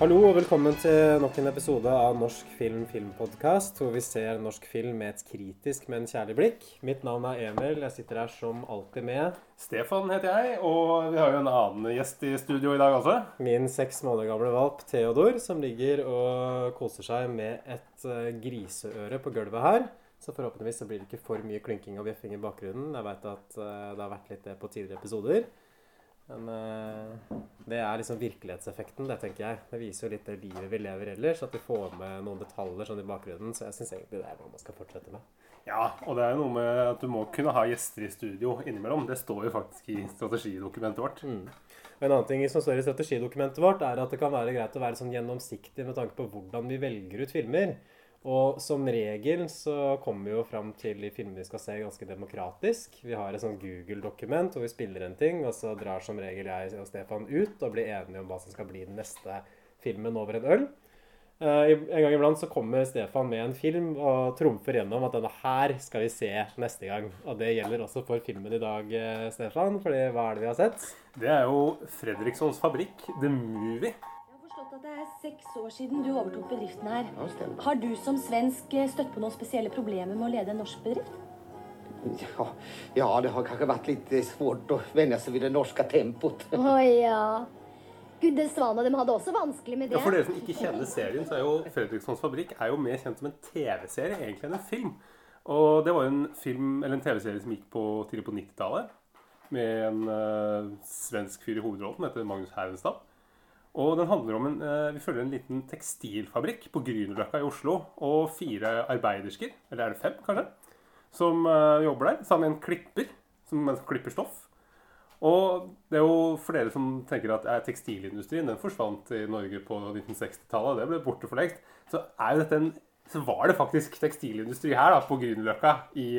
Hallo og velkommen til nok en episode av Norsk film filmpodkast, hvor vi ser norsk film med et kritisk, men kjærlig blikk. Mitt navn er Emil. Jeg sitter her som alltid med Stefan heter jeg, og vi har jo en annen gjest i studio i dag også. min seks måneder gamle valp Theodor, som ligger og koser seg med et eh, griseøre på gulvet her. Så forhåpentligvis så blir det ikke for mye klynking og bjeffing i bakgrunnen. Jeg veit at eh, det har vært litt det på tidligere episoder. Men eh, det er liksom virkelighetseffekten, det tenker jeg. Det viser jo litt det livet vi lever ellers, at vi får med noen detaljer sånn i bakgrunnen. Så jeg syns egentlig det er noe man skal fortsette med. Ja, og det er jo noe med at du må kunne ha gjester i studio innimellom. Det står jo faktisk i strategidokumentet vårt. Mm. En annen ting som står i strategidokumentet vårt, er at det kan være greit å være sånn gjennomsiktig med tanke på hvordan vi velger ut filmer. Og som regel så kommer vi jo fram til de filmene vi skal se, ganske demokratisk. Vi har et sånt Google-dokument hvor vi spiller en ting, og så drar som regel jeg og Stefan ut og blir enige om hva som skal bli den neste filmen over en øl. Eh, En gang iblant så kommer Stefan med en film og trumfer gjennom at denne her skal vi se neste gang. Og det gjelder også for filmen i dag, eh, Stefan. fordi hva er det vi har sett? Det er jo Fredrikssons fabrikk, The Movie. Det er seks år siden du overtok bedriften her. Ja, stemmer. Har du som svensk eh, støtt på noen spesielle problemer med å lede en norsk bedrift? Ja, ja, det har kanskje vært litt svårt å venne seg vid det norske tempot. Å ja. Gudde Svane, de hadde også vanskelig med det. Ja, For dere som ikke kjenner serien, så er jo Fredrikssons fabrikk er jo mer kjent som en TV-serie egentlig enn en film. Og det var jo en film, eller en TV-serie som gikk på tidlig på 90-tallet. Med en uh, svensk fyr i hovedrollen heter Magnus Herrenstad. Og den handler om en, eh, Vi følger en liten tekstilfabrikk på Grünerløkka i Oslo. Og fire arbeidersker, eller er det fem, kanskje, som eh, jobber der. Sammen med en klipper som klipper stoff. Og det er jo for dere som tenker at eh, tekstilindustrien den forsvant i Norge på 1960-tallet, det ble borte for lengst, så, så var det faktisk tekstilindustri her da, på Grünerløkka i,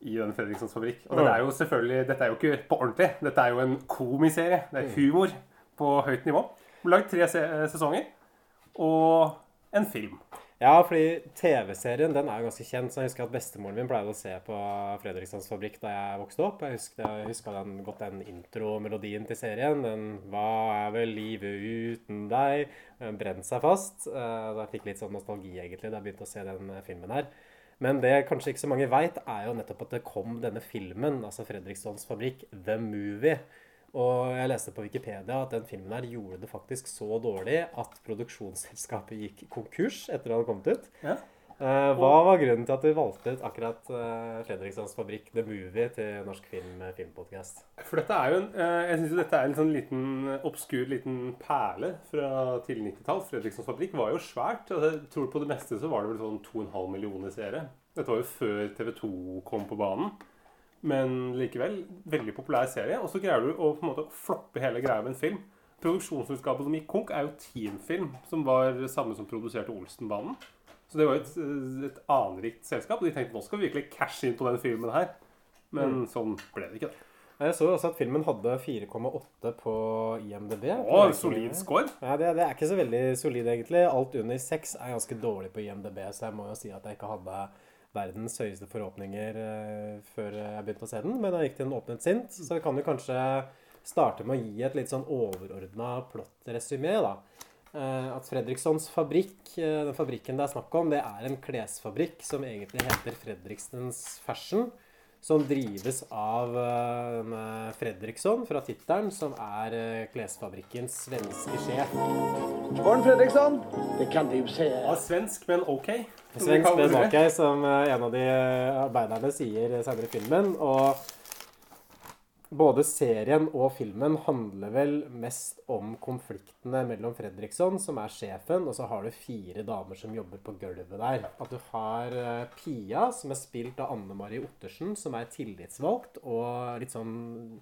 i den Fredrikssons fabrikk. Og mm. er jo selvfølgelig, dette er jo ikke på ordentlig. Dette er jo en komiserie. Det er humor på høyt nivå. Lagd tre se sesonger og en film. Ja, fordi TV-serien den er jo ganske kjent. så Jeg husker at bestemoren min pleide å se på Fredrikssons fabrikk da jeg vokste opp. Jeg husker den, godt den intromelodien til serien. Den 'Hva er vel livet uten deg?' Brent seg fast. Da Så jeg fikk litt sånn nostalgi egentlig da jeg begynte å se den eh, filmen her. Men det kanskje ikke så mange veit, er jo nettopp at det kom denne filmen, altså Fredrikssons fabrikk, The Movie. Og jeg leste på Wikipedia at den filmen her gjorde det faktisk så dårlig at produksjonsselskapet gikk konkurs etter at den kommet ut. Ja. Uh, hva var grunnen til at du valgte ut akkurat uh, Fredrikssons fabrikk, The Movie, til Norsk film eh, filmpodkast? For dette er jo en, uh, jeg synes jo dette er en sånn liten obskur liten perle fra tidlig 90-tall. Fredrikssons fabrikk var jo svært. og Jeg tror på det meste så var det vel sånn 2,5 millioner seere. Dette var jo før TV 2 kom på banen. Men likevel veldig populær serie. Og så greier du å på en måte floppe hele greia med en film. Produksjonsselskapet som gikk konk, er jo Teamfilm, som var samme som produserte Olsenbanen. Så det var et, et anrikt selskap. Og de tenkte nå skal vi virkelig cashe inn på den filmen her. Men sånn ble det ikke. Jeg så jo også at filmen hadde 4,8 på IMDb. Å, en solid score. Ja, det, det er ikke så veldig solid, egentlig. Alt under 6 er ganske dårlig på IMDb, så jeg må jo si at jeg ikke hadde verdens høyeste forhåpninger eh, før jeg begynte å se den. Men jeg gikk til den åpnet sint, så kan jo kanskje starte med å gi et litt sånn overordna plottresymé, da. Eh, at Fredrikssons fabrikk, eh, den fabrikken det er snakk om, det er en klesfabrikk som egentlig heter Fredriksens Fashion. Som drives av Fredriksson fra tittelen, som er klesfabrikkens svenske sjef. Morn, Fredriksson. Det kan du säga. Ja, svensk, men ok. Svensk men OK, som eh, en av de arbeiderne sier senere i filmen. Og både serien og filmen handler vel mest om konfliktene mellom Fredriksson, som er sjefen, og så har du fire damer som jobber på gulvet der. At du har eh, Pia, som er spilt av Anne Marie Ottersen, som er tillitsvalgt og litt sånn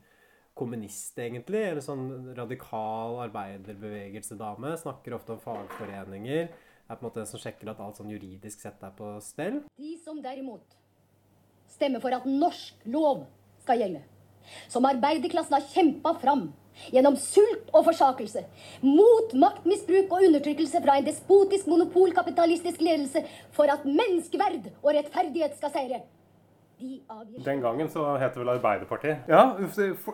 kommunist, egentlig. Eller sånn radikal arbeiderbevegelsedame. Snakker ofte om fagforeninger. er på en måte den som sjekker at alt sånn juridisk sett er på stell. De som derimot stemmer for at norsk lov skal gjelde, som arbeiderklassen har kjempa fram gjennom sult og forsakelse, mot maktmisbruk og undertrykkelse fra en despotisk monopolkapitalistisk ledelse for at menneskeverd og rettferdighet skal seire. Den gangen så het det vel Arbeiderpartiet. Ja,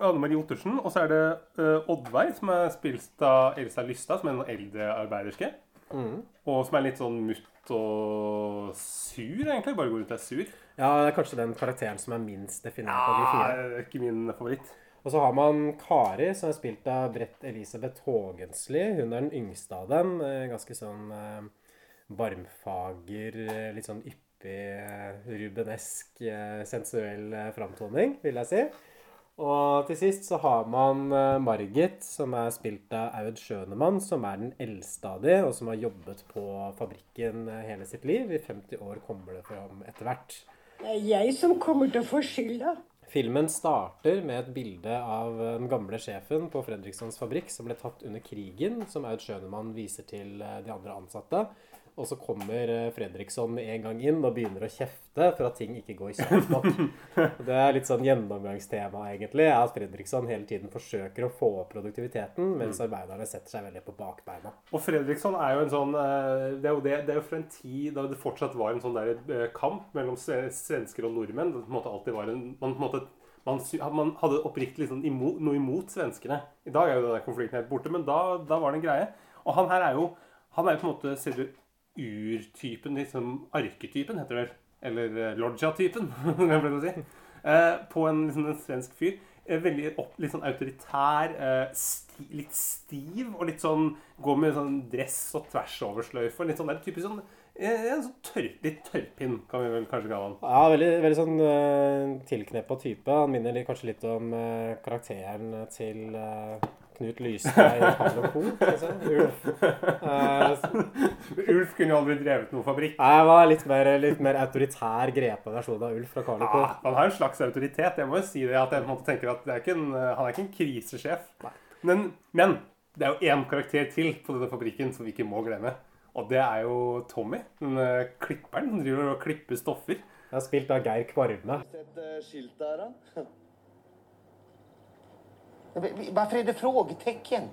Anne Marie Ottersen. Og så er det uh, Oddveig, som er spilt av Elsa Lystad, som er en eldre arbeiderske. Og som er litt sånn mutt og sur, egentlig. Bare går rundt og er sur. Ja, det er kanskje den karakteren som er minst definert av de Ja, fire. er ikke min favoritt. Og så har man Kari, som er spilt av Brett Elisabeth Haagensli. Hun er den yngste av dem. Eh, Ganske sånn varmfager, eh, litt sånn yppig, eh, rubenesk, eh, sensuell eh, framtoning, vil jeg si. Og til sist så har man Margit, som er spilt av Aud Schønemann, som er den eldste av de, og som har jobbet på fabrikken hele sitt liv. I 50 år kommer det fram etter hvert. Det er jeg som kommer til å få skylda. Filmen starter med et bilde av den gamle sjefen på Fredrikssons fabrikk som ble tatt under krigen, som Aud Schønemann viser til de andre ansatte. Og så kommer eh, Fredriksson en gang inn og begynner å kjefte for at ting ikke går kjapt nok. Det er litt sånn gjennomgangstema, egentlig, er at Fredriksson hele tiden forsøker å få opp produktiviteten, mens arbeiderne setter seg veldig på bakbeina. Og Fredriksson er jo en sånn eh, Det er jo, det, det er jo fra en tid da det fortsatt var en sånn der eh, kamp mellom svensker og nordmenn. Det på en måte alltid var en man, på en måte, man, man hadde oppriktig liksom imot, noe imot svenskene. I dag er jo den konflikten helt borte, men da, da var det en greie. Og han her er jo han er jo på en måte selve urtypen, liksom arketypen, heter det vel. Eller eh, lodja-typen, kan jeg å si. Eh, på en, liksom, en svensk fyr. Eh, veldig opp, litt sånn autoritær, eh, sti, litt stiv og litt sånn Går med sånn dress og tversoversløyfe. Litt sånn der typisk sånn En sånn tørr, litt tørrpinn, kan vi vel kanskje kalle han. Ja, veldig, veldig sånn uh, tilkneppa type. Han minner kanskje litt om uh, karakteren til eh, Knut Lystein, i Karl og Co. synes. Ulf. Uh, Ulf kunne jo aldri drevet noen fabrikk. Jeg var litt mer, litt mer autoritær grepa versjon av Ulf fra Karl Co. Ja, han har en slags autoritet. Jeg må jo si det at jeg på en måte tenker at det er ikke en, han er ikke en krisesjef. Men, men det er jo én karakter til på denne fabrikken som vi ikke må glemme. Og det er jo Tommy, den eh, klipperen som driver og klipper stoffer. Jeg har spilt av Geir Kvarme. Sett eh, skilt der, da? Varför er det frågetecken?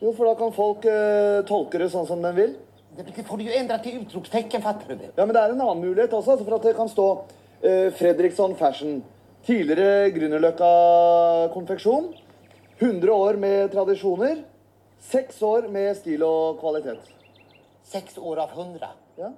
Jo, for da kan folk uh, tolke det sånn som de vil. Det får du jo endre til utropstecken, fatter du det? Ja, men det er en annen mulighet også, altså for at det kan stå uh, Fredriksson Fashion. Tidligere Grünerløkka konfeksjon. 100 år med tradisjoner. Seks år med stil og kvalitet. Seks år av hundra. Ja.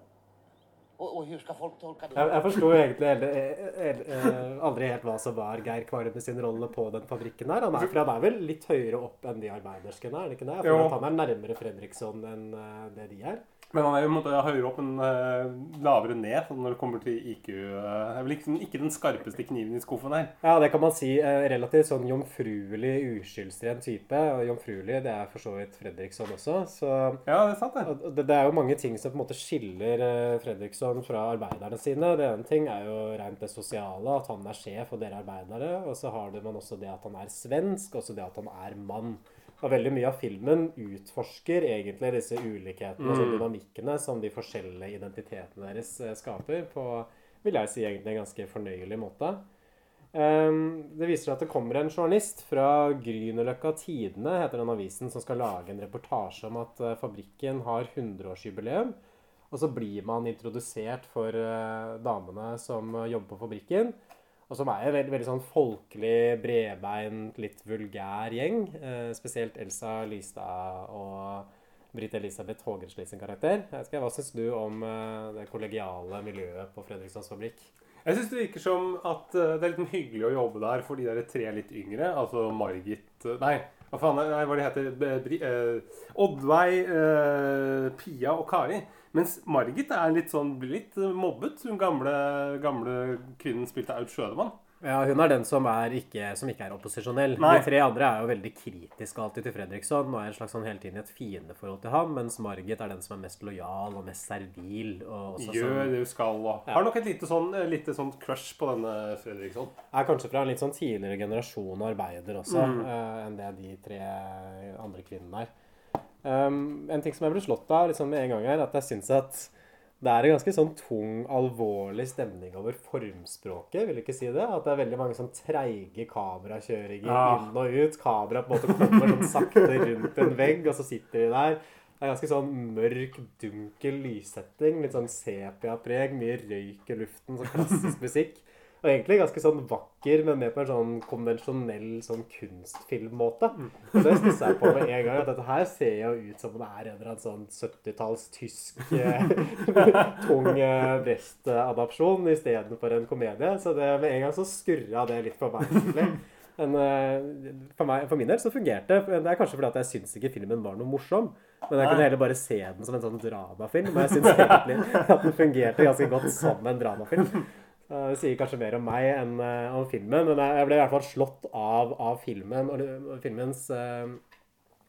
Och, och skal ska folk tolke det? Jeg, jeg forsto egentlig heller, eh, eh, aldri helt hva som var Geir Kvarme sin rolle på den fabrikken her. Han er, for han er vel litt høyere opp enn de arbeiderskene, er det ikke det? Jeg føler at han er nærmere Fredriksson enn eh, det de er. Men han er jo måte høyere opp, men uh, lavere ned sånn når det kommer til IQ. Uh, det er vel ikke, ikke den skarpeste kniven i skuffen her. Ja, det kan man si. Uh, Relativt sånn jomfruelig, uskyldsren type. Og jomfruelig, det er for så vidt Fredriksson også. Så Ja, det er sant, det. og det, det er jo mange ting som på en måte skiller eh, Fredriksson fra arbeiderne sine. Det ene ting er jo rent det sosiale, at han er sjef og dere er arbeidere. Og så har man også det at han er svensk, og også det at han er mann. Og veldig mye av filmen utforsker egentlig disse ulikhetene og dynamikkene som de forskjellige identitetene deres eh, skaper på, vil jeg si, egentlig en ganske fornøyelig måte. Um, det viser seg at det kommer en journalist fra Grünerløkka Tidene, heter den avisen, som skal lage en reportasje om at eh, fabrikken har 100-årsjubileum. Og så blir man introdusert for eh, damene som jobber på fabrikken. Og som er en veldig, veldig sånn folkelig, bredbeint, litt vulgær gjeng. Eh, spesielt Elsa Lystad og Britt Elisabeth Haagensli sin karakter. Ikke, Hva syns du om eh, det kollegiale miljøet på Fredrikssons fabrikk? Jeg syns det virker som at eh, det er litt sånn hyggelig å jobbe der for de der tre litt yngre. Altså Margit eh, Nei, hva faen nei, hva det heter Bri, eh, Oddveig, eh, Pia og Kari. Mens Margit er litt sånn, blir litt eh, mobbet. Hun gamle, gamle kvinnen spilte Aud Sjødemann. Ja, hun er den som, er ikke, som ikke er opposisjonell. Nei. De tre andre er jo veldig kritiske alltid til Fredriksson og er en slags sånn hele tiden i et fiendeforhold til ham, mens Margit er den som er mest lojal og mest servil. Og Gjør sånn. det hun skal. Og har nok et lite sånn, eh, lite sånn crush på denne Fredriksson. er kanskje fra en litt sånn tidligere generasjon arbeider også, eh, enn det de tre andre kvinnene er. Um, en ting som jeg ble slått av liksom med en gang, er at jeg syns at det er en ganske sånn tung, alvorlig stemning over formspråket. Vil ikke si det? At det er veldig mange sånn treige kamerakjøringer Ja. inn og ut. Kamera på en måte kommer sånn sakte rundt en vegg, og så sitter de der. Det er ganske sånn mørk, dunkel lyssetting. Litt sånn sepia-preg. Mye røyk i luften. Sånn klassisk musikk. Og egentlig ganske sånn vakker, men mer på en sånn konvensjonell sånn kunstfilmmåte. Og det stussa jeg på med en gang. At dette her ser jo ut som om det er en eller annen sånn 70-talls tysk eh, tung eh, Brest-adopsjon istedenfor en komedie. Så det, med en gang så skurra det litt for meg. egentlig. Men eh, for, meg, for min del så fungerte det. Det er kanskje fordi at jeg syns ikke filmen var noe morsom. Men jeg kunne heller bare se den som en sånn dramafilm. Og jeg syns egentlig at den fungerte ganske godt som en dramafilm. Så Det sier kanskje mer om meg enn eh, om filmen, men jeg ble i hvert fall slått av, av filmen og filmens eh,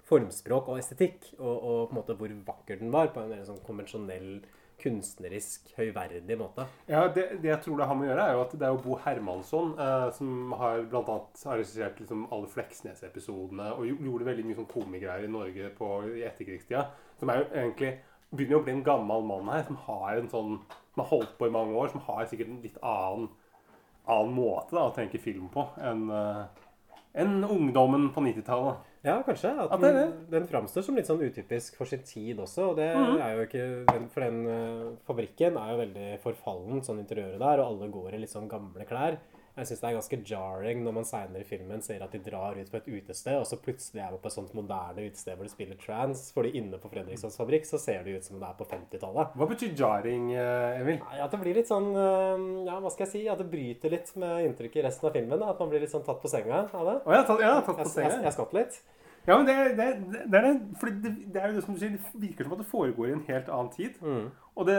formspråk og estetikk, og, og på en måte hvor vakker den var, på en mer sånn konvensjonell, kunstnerisk, høyverdig måte. Ja, det, det jeg tror det har med å gjøre, er jo at det er jo Bo Hermansson eh, som har blant annet har liksom alle Fleksnes-episodene og gjorde veldig mye sånn komigreier i Norge på, i etterkrigstida. Som er jo egentlig begynner jo å bli en gammel mann her, som har en sånn som har holdt på i mange år, som har sikkert en litt annen, annen måte da, å tenke film på enn eh, enn ungdommen på 90-tallet. Ja, kanskje. At den, er den, framstår som litt sånn utypisk for sin tid også. Og det er jo ikke For den eh, fabrikken er jo veldig forfallen, sånn interiøret der, og alle går i litt sånn gamle klær. Jeg syns det er ganske jarring når man seinere i filmen ser at de drar ut på et utested, og så plutselig er man på et sånt moderne utested hvor de spiller trans. Fordi inne på Fredrikssons fabrikk så ser det ut som det er på 50-tallet. Hva betyr jarring, eh, Emil? Nei, At det blir litt sånn eh, Ja, hva skal jeg si? At det bryter litt med inntrykket i resten av filmen. Da. At man blir litt sånn tatt på senga av det. Å, jeg har tatt, ja, tatt på Jeg, jeg, senga. jeg skvatt litt. Ja, men det, det, det, er det. fordi det, er jo det som du sier, det virker som at det foregår i en helt annen tid. Og det,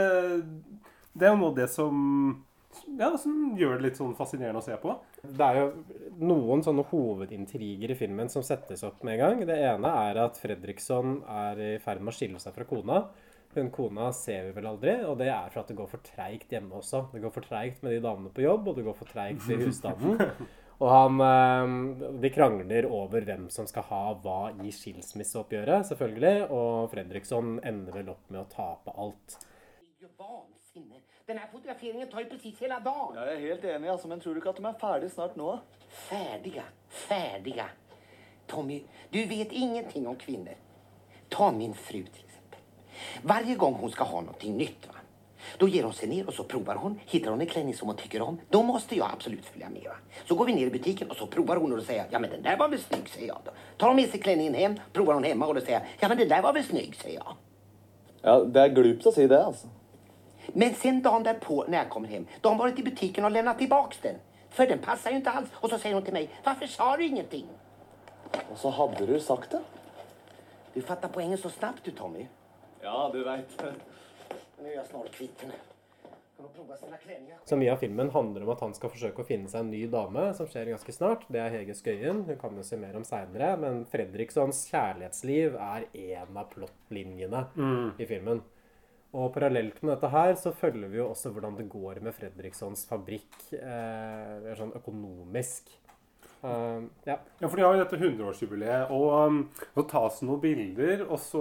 det er jo noe av det som ja, som gjør det litt sånn fascinerende å se på. Det er jo noen sånne hovedintriger i filmen som settes opp med en gang. Det ene er at Fredriksson er i ferd med å skille seg fra kona. Hun kona ser vi vel aldri, og det er for at det går for treigt hjemme også. Det går for treigt med de damene på jobb, og det går for treigt i husstanden. Og han, eh, De krangler over hvem som skal ha hva i skilsmisseoppgjøret, selvfølgelig. Og Fredriksson ender vel opp med å tape alt. Vansinne. Den här fotograferingen tar jo precis hele dagen. Jeg er helt enig, altså, men tror du ikke at de er ferdige snart nå? Ferdige? Ferdige? Tommy, du vet ingenting om kvinner. Ta min fru til eksempel. Varje gang hun skal ha noe nytt, va? da gir hun seg ned og så provar hun. Hittar hun en klänning som hun tykker om, da må jeg absolutt følge med. Va? Så går vi ned i butikken, og så provar hun og sier säger ja men den der var vel snygg, sier jeg. Da. tar hun med seg klänningen hjem, provar hun hjemme og sier säger ja men den der var vel snygg, sier jeg. Ja, Det er glupt å si det, altså. Men sen dagen därpå när jag kommer hem, då har hon varit i butiken och lämnat tillbaks den. För den passar ju inte alls. Och så säger hon till mig, varför sa du ingenting? Og så hadde du sagt det. Du fattar poängen så snabbt du Tommy. Ja, du veit. Nu är jag snart kvitt henne. Kan hon prova sina klänningar? Så mye av filmen handler om at han skal forsøke å finne seg en ny dame, som skjer ganske snart. Det er Hege Skøyen. Hun kan jo se mer om seinere. Men Fredrikssons kjærlighetsliv er en av plottlinjene i filmen. Og parallelt med dette her så følger vi jo også hvordan det går med Fredrikssons fabrikk eh, sånn økonomisk. Uh, ja. Ja, for de har jo dette 100-årsjubileet, og um, så tas det noen bilder, og så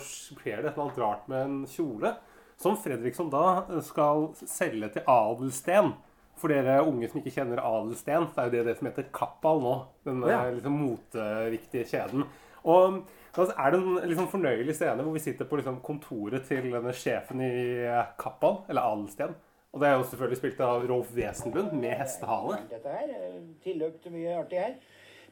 skjer det et eller annet rart med en kjole, som Fredriksson da skal selge til Adelsten. For dere unge som ikke kjenner Adelsten, så er jo det det som heter Kappal nå. Den Ja. eh, liksom moteviktige kjeden. Og da er det en liksom fornøyelig scene hvor vi sitter på liksom kontoret til denne sjefen i eh, eller Adelsten. Og det er jo selvfølgelig spilt av Rolf Wesenlund med hestehale. Dette her er tilløp til mye artig her.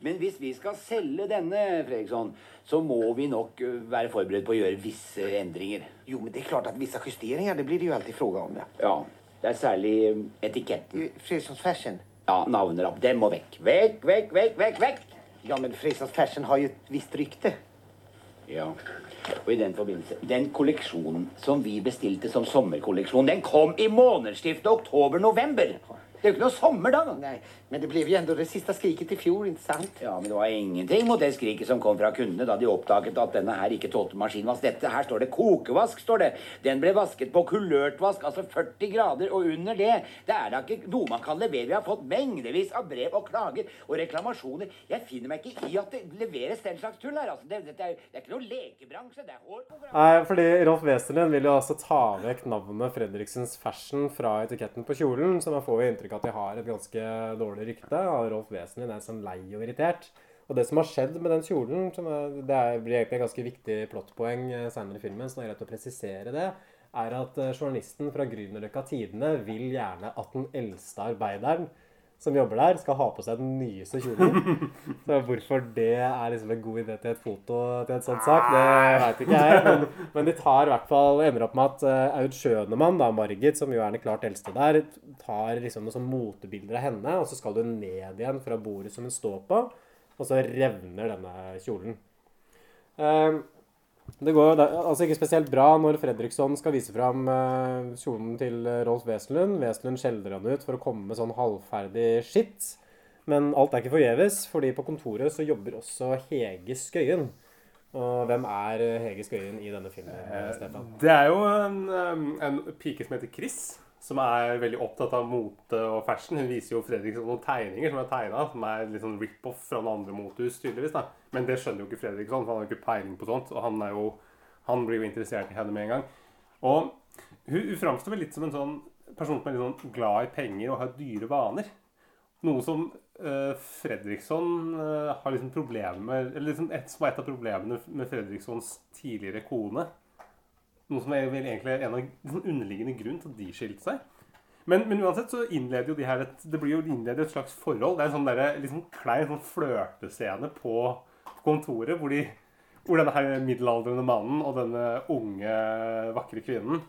Men hvis vi skal selge denne, Fredriksson, så må vi nok være forberedt på å gjøre visse endringer. Jo, men det er klart at visse justeringer det blir det jo alltid fråga om. Ja. Ja, det er særlig etiketten. Eh, Fredrikssons Fashion. Ja, navnelapp. Den må vekk. Vekk, vekk, vekk, vekk, vekk! Ja, men Fredrikssons Fashion har jo et visst rykte. Ja, og i den forbindelse Den kolleksjonen som vi bestilte som sommerkolleksjon, den kom i månedsskiftet oktober-november. Det er jo ikke noe sommer da. Nej, men det blev ju ändå det sista skriket i fjor, inte sant? Ja, men det var ingenting mot det skriket som kom fra kundene da de oppdaget at denne her ikke tålte maskinvask. Dette her står det kokevask, står det. Den ble vasket på kulørtvask, altså 40 grader, og under det, det er da ikke noe man kan levere. Vi har fått mengdevis av brev og klager og reklamasjoner. Jeg finner meg ikke i at det leveres den slags tull her, altså. Det, det, er, det er ikke noe lekebransje, det er hår Nei, fordi Rolf Westerlund vil jo altså ta vekk navnet Fredriksens Fashion fra etiketten på kjolen, så man får jo inntrykk av at de har et ganske dårlig rykte. av Rolf Westerlund er sånn lei og irritert. Og det som har skjedd med den kjolen, er, det blir egentlig et ganske viktig plottpoeng eh, senere i filmen, så det er greit å presisere det, er at eh, journalisten fra Grünerløkka Tidene vil gjerne at den eldste arbeideren som jobber der, skal ha på seg den nyeste kjolen. Så hvorfor det er liksom en god idé til et foto til en sånn sak, det veit ikke jeg. Men, men de tar i hvert fall ender opp med at uh, Aud Schønemann, da, Margit, som jo er den klart eldste der, tar liksom noen sånn motebilder av henne, og så skal du ned igjen fra bordet som hun står på, og så revner denne kjolen. Um, det går altså ikke spesielt bra når Fredriksson skal vise fram eh, kjolen til eh, Rolf Wesenlund. Wesenlund skjeller han ut for å komme med sånn halvferdig skitt. Men alt er ikke forgjeves, fordi på kontoret så jobber også Hege Skøyen. Og hvem er eh, Hege Skøyen i denne filmen, Stefan? Det er jo en, en pike som heter Chris, som er veldig opptatt av mote og fashion. Hun viser jo Fredriksson noen tegninger som er tegna, som er litt sånn rip-off fra noen andre motehus, tydeligvis. da. Men det skjønner jo ikke Fredriksson, for han har jo ikke peiling på sånt. Og han, er jo, han blir jo interessert i henne med en gang. Og hun, hun framstår vel litt som en sånn person som er litt sånn glad i penger og har dyre vaner. Noe som uh, Fredriksson uh, har liksom problemer med Eller liksom et, som var et av problemene med Fredrikssons tidligere kone. Noe som er vel egentlig en av den underliggende grunn til at de skilte seg. Men, men uansett så innleder jo de her et, det blir jo innleder et slags forhold. Det er en sånn der, liksom klein sånn flørtescene på kontoret hvor, de, hvor denne her middelaldrende mannen og denne unge, vakre kvinnen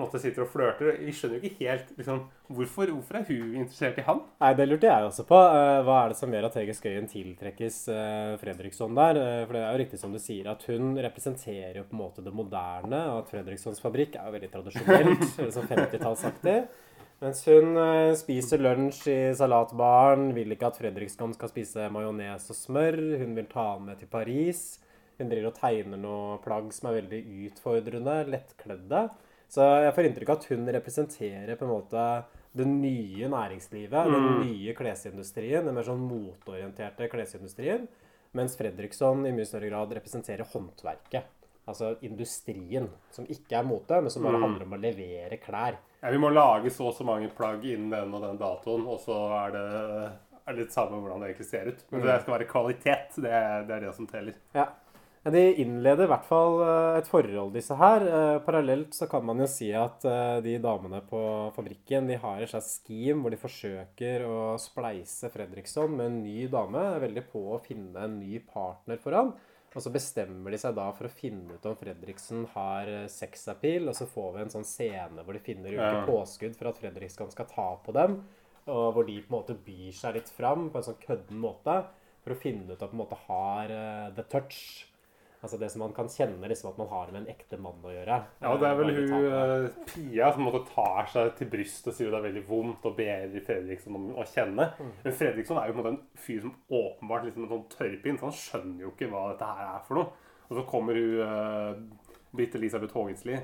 måte sitter og flørter. Vi skjønner jo ikke helt liksom, hvorfor, hvorfor er hun interessert i han? Nei, Det lurte jeg også på. Eh, Hva er det som gjør at Hege Skøyen tiltrekkes eh, Fredriksson der? Eh, For det er jo riktig som du sier, at hun representerer jo på en måte det moderne, og at Fredrikssons fabrikk er jo veldig tradisjonelt, eller sånn 50-tallsaktig. Mens hun spiser lunsj i salatbaren, vil ikke at Fredriksson skal spise majones og smør. Hun vil ta han med til Paris. Hun driver og tegner noe plagg som er veldig utfordrende, lettkledde. Så jeg får inntrykk av at hun representerer på en måte det nye næringslivet, den nye klesindustrien, den mer sånn moteorienterte klesindustrien. Mens Fredriksson i mye større grad representerer håndverket. Altså industrien, som ikke er mote, men som bare handler om å levere klær. Ja, Vi må lage så og så mange plagg innen den og den datoen, og så er det, er litt samme hvordan det egentlig ser ut. Men det skal være kvalitet. Det det, er det som teller. Ja. De innleder i hvert fall eh, et forhold, disse her. Eh, Parallelt så kan man jo si at eh, de damene på fabrikken de har et slags scheme hvor de forsøker å spleise Fredriksson med en ny dame. Er veldig på å finne en ny partner for han. Og så bestemmer de seg da for å finne ut om Fredriksen har sexappeal, og så får vi en sånn scene hvor de finner ulike Ja. påskudd for at Fredriksson skal ta på dem, og hvor de på en måte byr seg litt fram på en sånn kødden måte for å finne ut at på en måte har the touch. Altså det som man kan kjenne liksom at man har med en ekte mann å gjøre. Ja, det er vel Eh, hun uh, Pia som måtte tar seg til brystet og sier det er veldig vondt og ber Fredriksson om å kjenne. Men Fredriksson er jo på en måte en fyr som åpenbart liksom en sånn tørrpinn, så han skjønner jo ikke hva dette her er for noe. Og så kommer hun uh, Britt Elisabeth Haagensli,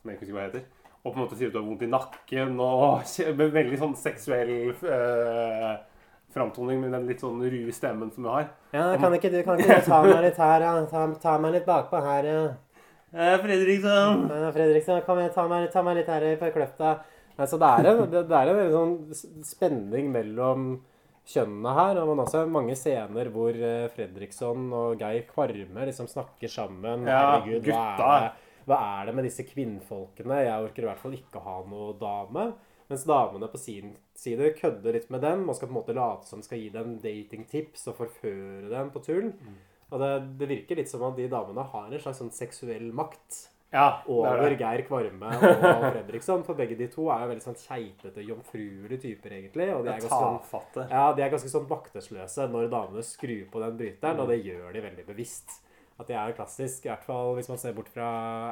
som jeg ikke husker hva heter, og på en måte sier at du har vondt i nakken og med veldig sånn seksuell eh, framtoning med den litt sånn rue stemmen som du har. Ja, kan ikke du kan ikke ta meg litt her, ja? Ta, ta meg litt bakpå her, ja. Eh, Fredriksson! Ja, Fredriksen, kom igjen, ta meg, ta meg litt her på kløfta. Altså, det er en, det, det er en sånn spenning mellom kjønnene her. Og man også har mange scener hvor eh, Fredriksson og Geir Kvarme liksom snakker sammen. Ja, Herregud, hva er, det, hva er det med disse kvinnfolkene? Jeg orker i hvert fall ikke ha noe dame. Mens damene på sin side kødder litt med dem og skal på en måte late som skal gi dem datingtips og forføre dem på tull. Og det, det virker litt som at de damene har en slags sånn seksuell makt Ja, er over det. Geir Kvarme og Fredriksson. For begge de to er jo veldig sånn keitete, jomfruelige typer, egentlig. Og de er ganske sånn, ja, de er ganske sånn maktesløse når damene skrur på den bryteren, og det gjør de veldig bevisst. At de er klassisk, i hvert fall hvis man ser bort fra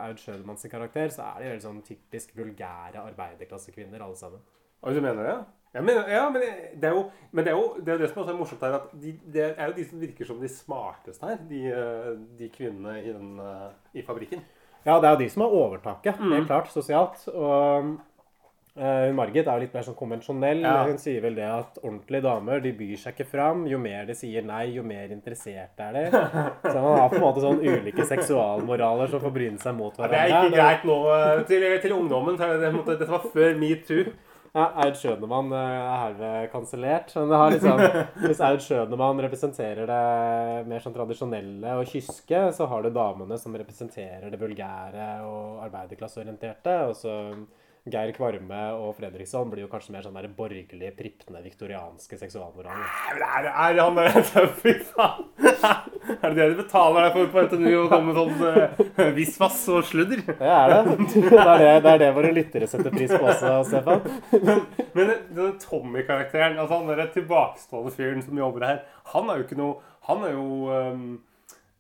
Aud Schønemann karakter, så er de veldig sånn typisk vulgære arbeiderklassekvinner, alle sammen. Og du mener det? Ja, men, ja, men det er jo men det, er jo, det, er det som også er morsomt her, at de, det er jo de som virker som de smarteste her. De, de kvinnene i, den, eh, i fabrikken. Ja, det er jo de som har overtaket, Mm. helt klart, sosialt. Og hun Margit er jo litt mer sånn konvensjonell. Ja. Hun sier vel det at ordentlige damer de byr seg ikke fram. Jo mer de sier nei, jo mer interessert er de. Så man har på en måte sånn ulike seksualmoraler som får bryne seg mot Ja, hverandre. det er ikke greit nå eh, til, til ungdommen. det, det, dette var før metoo. Ja, Aud Schønemann eh, er herved kansellert. Men det har liksom, hvis Aud Schønemann representerer det mer sånn tradisjonelle og kyske, så har du damene som representerer det vulgære og arbeiderklasseorienterte. Og så Geir Kvarme og Fredriksson blir jo kanskje mer sånn der borgerlige, pripne, viktorianske seksualmoral. Er, er, han der Fy faen! Er det det de betaler deg for på NTNU å komme med sånn uh, visvas og sludder? Det er det. Det er det, det er det våre lyttere setter pris på også, Stefan. Men denne Tommy-karakteren, altså han der tilbakestående fyren som jobber her, han er jo ikke noe Han er jo um,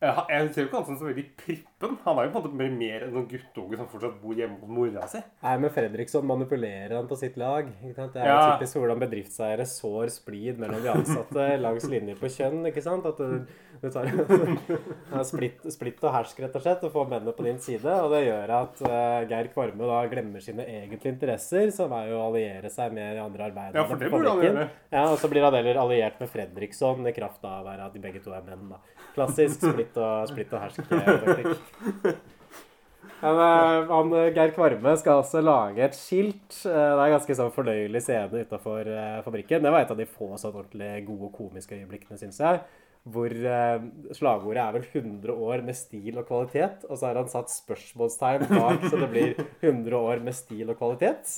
jeg jeg ser jo ikke han som så veldig prippen. Han er jo på en måte mer, enn en guttunge som fortsatt bor hjemme hos mora si. Nei, men Fredriksson manipulerer han på sitt lag. Det er Ja. jo typisk hvordan bedriftseiere sår splid mellom de ansatte langs linjer på kjønn. ikke sant? At du, du tar det splitt, splitt og hersk, rett og slett, og får mennene på din side. Og det gjør at uh, Geir Kvarme da glemmer sine egentlige interesser, som er jo å alliere seg med de andre arbeiderne Ja, for det burde han gjøre. Ja, Og så blir han heller alliert med Fredriksson i kraft av at de begge to er menn. da. Klassisk splitt og, splitt og hersk-taktikk. Men eh, han, eh, Geir Kvarme skal også lage et skilt. Eh, det er en ganske sånn fornøyelig scene utafor fabrikken. Det var et av de få sånn ordentlig gode og komiske øyeblikkene, syns jeg. Hvor eh, slagordet er vel 100 år med stil og kvalitet. Og så har han satt spørsmålstegn bak, så det blir 100 år med stil og kvalitet.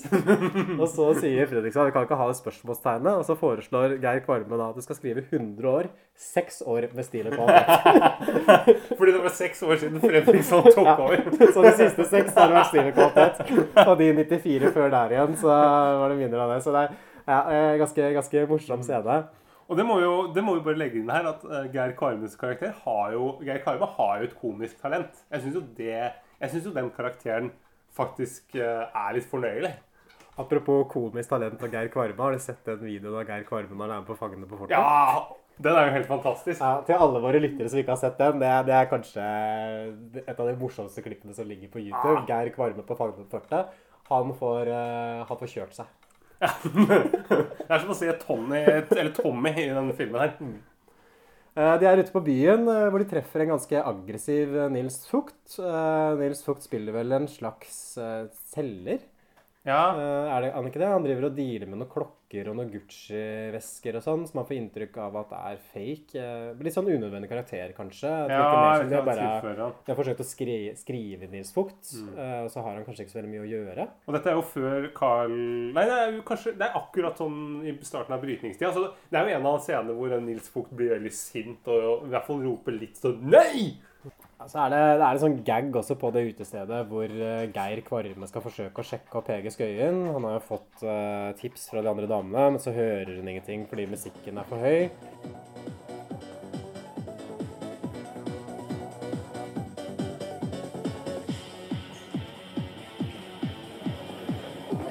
Og så sier Fredriksson vi kan ikke ha det spørsmålstegnet. Og så foreslår Geir Kvarme da at du skal skrive 100 år, 6 år med stil og kvalitet. Fordi det var seks år siden Fredriksson tok Ja. over. Så de siste seks har det vært stil og kvalitet. Og de 94 før der igjen, så var det mindre av det. Så det er ja, eh, ganske, ganske morsom scene. Og det må, jo, det må vi bare legge inn her, at eh, Geir Karmes karakter har jo Geir Karme har jo et komisk talent. Jeg syns jo det Jeg synes jo den karakteren faktisk eh, er litt fornøyelig. Apropos komisk talent av Geir Kvarme, har du sett den videoen av Geir Kvarme når han er med på Fangene på fortet? Ja! Den er jo helt fantastisk. Ja, til alle våre lyttere som ikke har sett den, det det er kanskje et av de morsomste klippene som ligger på YouTube. Ja. Geir Kvarme på Fangene på fortet. Han får, eh, han får kjørt seg. Det er som å se Tommy, eller Tommy i denne filmen her. Eh, De er ute på byen eh, hvor de treffer en ganske aggressiv eh, Nils Fugt. Nils Fugt spiller vel en slags selger. Ja. Er det han ikke det? Han driver og dealer med noen klokker og noen Gucci-vesker og sånn, som man får inntrykk av at er fake. Eh, Litt sånn unødvendig karakter, kanskje. Ja, jeg kan bare de har forsøkt å skri skrive Nils Fugt, Mm. eh, og så har han kanskje ikke så veldig mye å gjøre. Og dette er jo før Carl Nei, det er kanskje Det er akkurat sånn i starten av brytningstida. Altså, det er jo en av scenene hvor Nils Fugt blir veldig sint og i hvert fall roper litt sånn Nei! Ja, Så er det, det er en sånn gag også på det utestedet hvor eh, Geir Kvarme skal forsøke å sjekke opp Hege Skøyen. Han har jo fått uh, tips fra de andre damene, men så hører hun ingenting fordi musikken er for høy.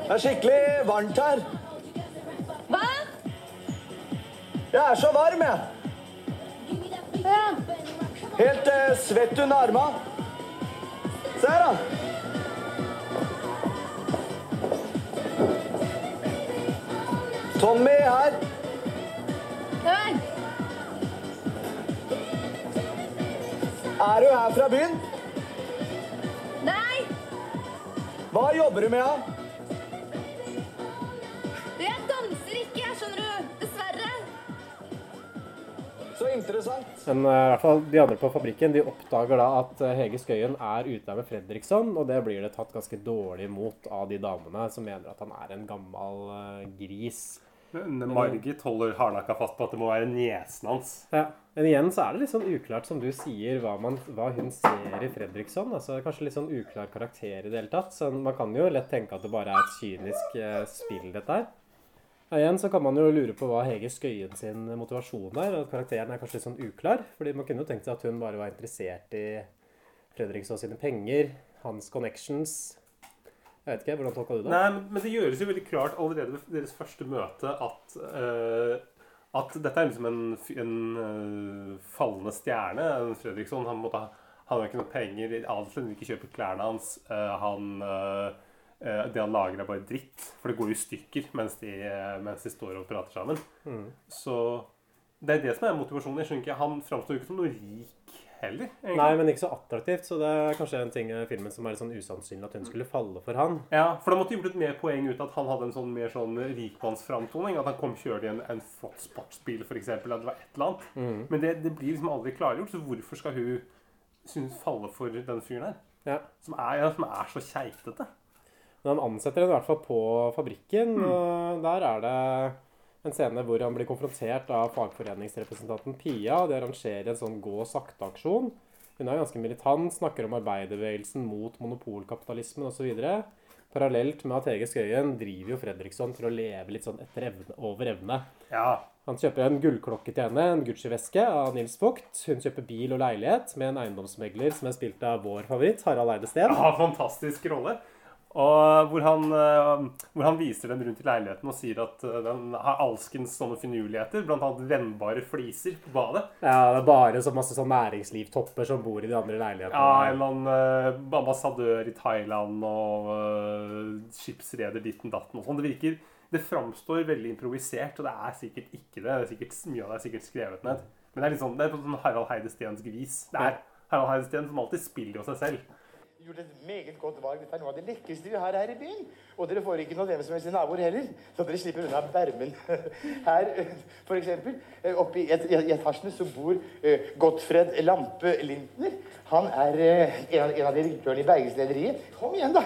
Det er skikkelig varmt her. Hva? Jeg er så varm, jeg. Helt eh, svett under arma. Se her, da. Tommy her. Hør! Er du her fra byen? Nei! Hva jobber du med, da? Så interessant. Men uh, i hvert fall de andre på fabrikken de oppdager da at eh, Hege Skøyen er ute der med Fredriksson, og det blir det tatt ganske dårlig imot av de damene som mener at han er en gammel uh, gris. Men Margit holder hardnakka fast på at det må være niesen hans. Ja, Men igjen så er det litt sånn uklart, som du sier, hva, man, hva hun ser i Fredriksson. Altså Kanskje litt sånn uklar karakter i det hele tatt. Så man kan jo lett tenke at det bare er et kynisk uh, spill, dette her. Og igjen så kan man jo lure på hva Hege Skøyen sin motivasjon er. og Karakteren er kanskje litt sånn uklar. fordi man kunne jo tenkt seg at hun bare var interessert i Fredriksson sine penger, hans connections. Jeg vet ikke, Hvordan tolka du det? Nei, men, det gjøres jo veldig klart allerede ved deres første møte at uh, at dette er liksom en, en uh, fallende stjerne. Fredriksson. Han, måtte ha, han har ikke noe penger. Adelsland vil ikke kjøpe klærne hans. Uh, han, det han lager, er bare dritt. For det går jo i stykker mens de, eh, mens de står og prater sammen. Mm. Så det er det som er motivasjonen. Jeg skjønner ikke, Han framstår jo ikke som noe rik heller. egentlig. Nei, men ikke så attraktivt. Så det er kanskje en ting i filmen som er sånn usannsynlig at hun skulle falle for han. Ja, for da måtte gjort et mer poeng ut at han hadde en sånn mer sånn rikmannsframtoning. At han kom kjørende i en, en flott sportsbil, f.eks. At det var et eller annet. Mm. Men det, det blir liksom aldri klargjort. Så hvorfor skal hun synes falle for den fyren her? Ja. Som er, ja, som er så keitete. Men han ansetter henne i hvert fall på fabrikken, Mm. og der er det en scene hvor han blir konfrontert av fagforeningsrepresentanten Pia. De arrangerer en sånn gå sakte-aksjon. Hun er ganske militant, snakker om arbeiderbevegelsen mot monopolkapitalismen osv. Parallelt med at Hege Skøyen driver jo Fredriksson til å leve litt sånn etter evne, over evne. Ja. Han kjøper en gullklokke til henne, en Gucci-veske av Nils Vogt. Hun kjøper bil og leilighet med en eiendomsmegler som er spilt av vår favoritt, Harald Eide Steen. ja fantastisk rolle. Og hvor han, eh, hvor han viser dem rundt i leiligheten og sier at eh, den har alskens sånne finurligheter. Annet vennbare fliser på badet. Ja, det er bare så masse sånn næringslivtopper som bor i de andre leilighetene. Ja, en eller annen uh, ambassadør i Thailand og uh, skipsreder ditten datten og sånn. Det virker Det framstår veldig improvisert, og det er sikkert ikke det. det er sikkert, mye av det er sikkert skrevet ned. Men det er litt sånn, det er på sånn Harald Heide Stensk vis. Det er Harald Heide Steen som alltid spiller jo seg selv. Gjort et meget godt valg. Dette er noe av det lekreste vi har her i byen. Og dere får ikke noe hvem som helst naboer heller, så dere slipper unna bermen. Her, for eksempel, eh, oppe i et- i etasjene så bor eh, Gottfred Lampe Lintner. Han er eh, en av, en av direktørene i Bergenslederiet. Kom igjen, da!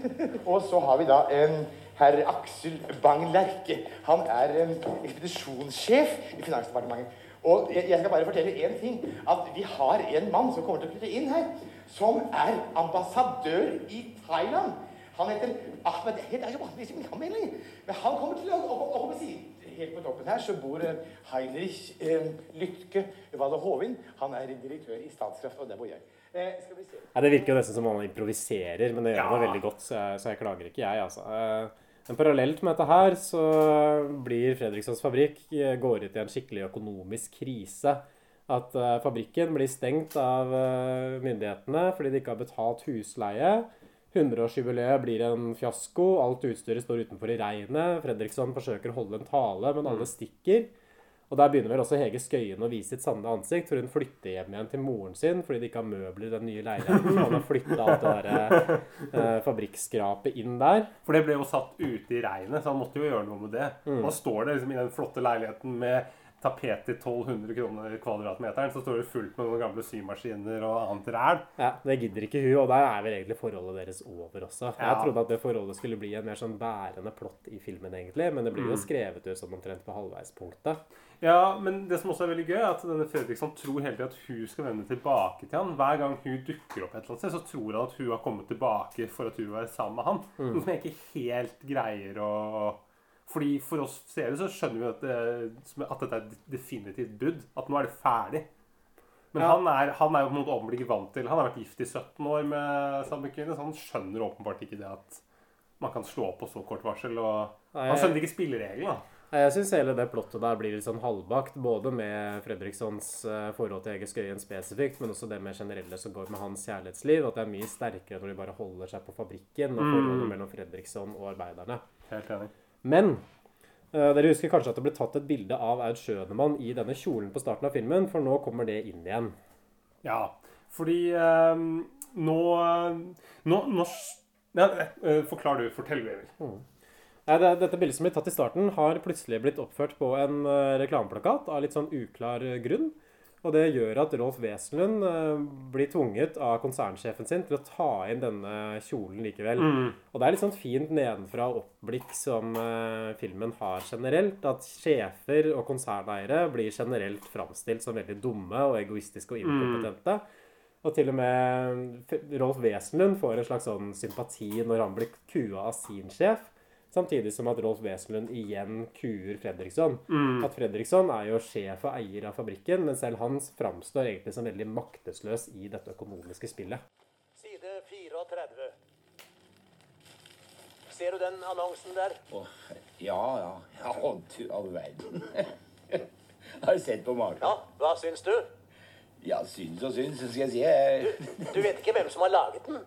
Og så har vi da en herr Aksel Bang-Lerke. Han er um, ekspedisjonssjef i Finansdepartementet. Og jeg, jeg skal bare fortelle én ting. At vi har en mann som kommer til å flytte inn her, som er ambassadør i Thailand. Han heter Ahmed Det er jo vanligvis ikke han lenger. Men han kommer til å, å, å, å si Helt på toppen her så bor eh, Heinrich eh, Lytke Valle Hovin. Han er direktør i Statskraft, og der bor jeg. Eh, skal vi se. Ja, det virker jo nesten som om han improviserer, men det gjør han Ja. veldig godt, så jeg, så jeg klager ikke, jeg, altså. Eh, Men parallelt med dette her så blir Fredrikssons fabrikk eh, går ut i en skikkelig økonomisk krise. At eh, fabrikken blir stengt av eh, myndighetene fordi de ikke har betalt husleie. 100-årsjubileet blir en fiasko. Alt utstyret står utenfor i regnet. Fredriksson forsøker å holde en tale, men alle stikker. Og der begynner vel også Hege Skøyen å vise sitt sanne ansikt, for hun flytter hjem igjen til moren sin fordi de ikke har møbler i den nye leiligheten. Han har flytta alt det der eh, fabrikkskrapet inn der. For det ble jo satt ute i regnet, så han måtte jo gjøre noe med det. Mm. Og står det liksom i den flotte leiligheten med tapet til 1200 kroner kvadratmeteren, så står det fullt med noen gamle symaskiner og annet ræl. Ja, Det gidder ikke hun, og der er vel egentlig forholdet deres over også. Jeg Ja. trodde at det forholdet skulle bli en mer sånn bærende plott i filmen, egentlig, men det blir jo Mm. skrevet ut sånn omtrent på halvveispunktet. Ja, men det som også er veldig gøy, er at denne Fredriksson tror hele tiden at hun skal vende tilbake til han. Hver gang hun dukker opp et eller annet sted, så tror han at hun har kommet tilbake for at hun være sammen med han. Mm. Noe som jeg ikke helt greier å Fordi For oss seere så skjønner vi at, det, at dette er definitivt brudd. At nå er det ferdig. Men Ja. han, er, han er jo på en måte åpenbart ikke vant til Han har vært gift i 17 år med samme kvinne, så han skjønner åpenbart ikke det at man kan slå opp på så kort varsel. Og Nei, han skjønner ikke spillereglene. Jeg syns hele det plottet der blir litt sånn halvbakt, både med Fredrikssons eh, forhold til Hege Skøyen spesifikt, men også det med generelle som går med hans kjærlighetsliv. At det er mye sterkere når de bare holder seg på fabrikken, og Mm. forholdet mellom Fredriksson og arbeiderne. Helt enig. Men uh, dere husker kanskje at det ble tatt et bilde av Aud Schønemann i denne kjolen på starten av filmen, for nå kommer det inn igjen. Ja, fordi uh, nå Nå, nå ja, Forklar du. Fortell, Vemil. Mm. det, dette bildet som ble tatt i starten, har plutselig blitt oppført på en reklameplakat av litt sånn uklar grunn. Og det gjør at Rolf Wesenlund eh, blir tvunget av konsernsjefen sin til å ta inn denne kjolen likevel. Mm. Og det er litt sånn fint nedenfra oppblikk som eh, filmen har generelt. At sjefer og konserneiere blir generelt framstilt som veldig dumme og egoistiske og inkompetente. Og til og med Rolf Wesenlund får en slags sånn sympati når han blir kua av sin sjef. Samtidig som at Rolf Wesenlund igjen kuer Fredriksson. Mm. At Fredriksson er jo sjef og eier av fabrikken, men selv han framstår egentlig som veldig maktesløs i dette økonomiske spillet. Side 34. Ser du den annonsen der? Ja, ja. Ja, å, du all verden. Har du sett på maken? Ja, hva syns du? Ja, syns og syns, skal jeg si. du, Du vet ikke hvem som har laget den?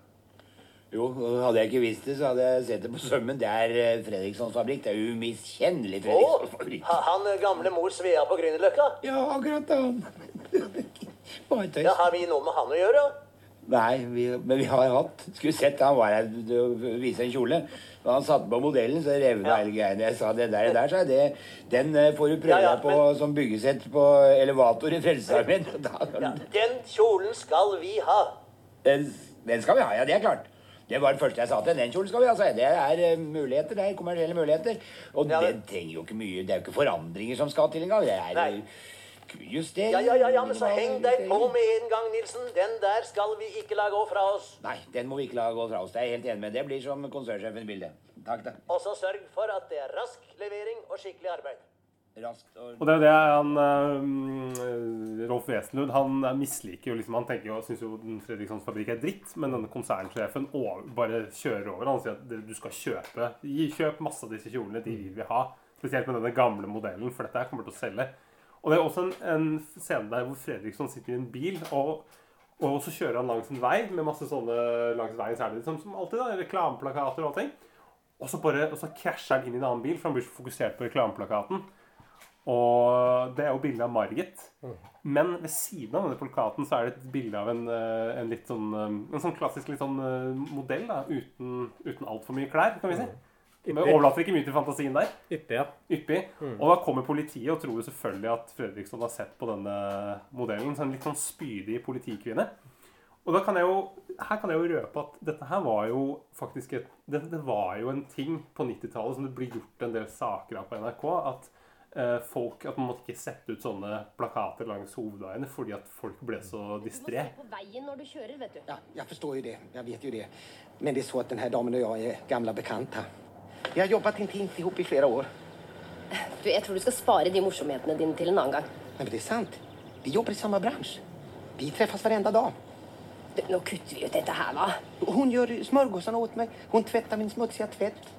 Jo, hadde jeg ikke visst det, så hadde jeg sett det på sømmen. Det er eh, Fredrikssons fabrikk. Det er umiskjennelig Fredrikssons fabrikk. Oh, han eh, gamle mor Svea på Grünerløkka? Ja, akkurat han. Ja, har vi noe med han å gjøre? Nei, vi, men vi har hatt Skulle sett han var her og viste en kjole. Da han satte på modellen, så revna hele greiene. Jeg sa det der, der sa jeg, det, den eh, får du prøve Ja, ja, deg på som byggesett på elevator i Frelsesarmeen. Den kjolen skal vi ha. Den, den skal vi ha, ja. Det er klart. Det var det første jeg sa til Den kjolen skal vi ha, sa. Det er eh, muligheter, det er kommersielle muligheter. Og Ja, det trenger jo ikke mye Det er jo ikke forandringer som skal til engang. Det er Nei. eh, justering. Ja, ja, ja, ja, men så heng deg på med en gang, Nilsen. Den der skal vi ikke la gå fra oss. Nei, den må vi ikke la gå fra oss. Det er jeg helt enig med. Det blir som konsernsjefens bilde. Takk, da. Og så sørg for at det er rask levering og skikkelig arbeid. Og det er jo det han øh, Rolf Wesenlund han øh, misliker jo liksom Han tenker jo, syns jo Fredrikssons fabrikk er dritt, men denne konsernsjefen bare kjører over. Han sier at du skal kjøpe Kjøp masse av disse kjolene. De vil vi ha. Spesielt med denne gamle modellen, for dette her kommer til å selge. Og det er også en, en scene der hvor Fredriksson sitter i en bil, og, og så kjører han langs en vei med masse sånne langs veien, så er det liksom, som alltid da, reklameplakater og allting. Og så, bare, og så krasjer han inn i en annen bil, for han blir så fokusert på reklameplakaten. Og det er jo bilde av Margit. Men ved siden av denne plakaten så er det et bilde av en, eh, en litt sånn eh, En sånn klassisk litt sånn eh, modell da, uten, uten altfor mye klær, kan vi si. Men overlater ikke mye til fantasien der. Yppig, ja. Yppig. Mm. Og da kommer politiet og tror jo selvfølgelig at Fredriksson har sett på denne modellen. Så en litt sånn spydig politikvinne. Og da kan jeg jo, her kan jeg jo røpe at dette her var jo faktisk et, det, det var jo en ting på 90-tallet som det blir gjort en del saker av på NRK. At folk, at man måtte ikke sette ut sånne plakater langs hovedveiene fordi at folk ble så distré. på veien når du kjører, vet du. Ja, jeg forstår jo det. Jeg vet jo det. Men det er så at denne här damen og jeg er gamle bekjente. Vi har jobbet intimt sammen i flere år. Du, Jeg tror du skal spare de morsomhetene dine til en annen gang. Men det er sant. Vi jobber i samme bransje. Vi treffes hver eneste dag. Du, nå kutter vi ut dette her, hva? Hun gjør smørgåsene åt meg. Hun tvetter min smutsige tvett.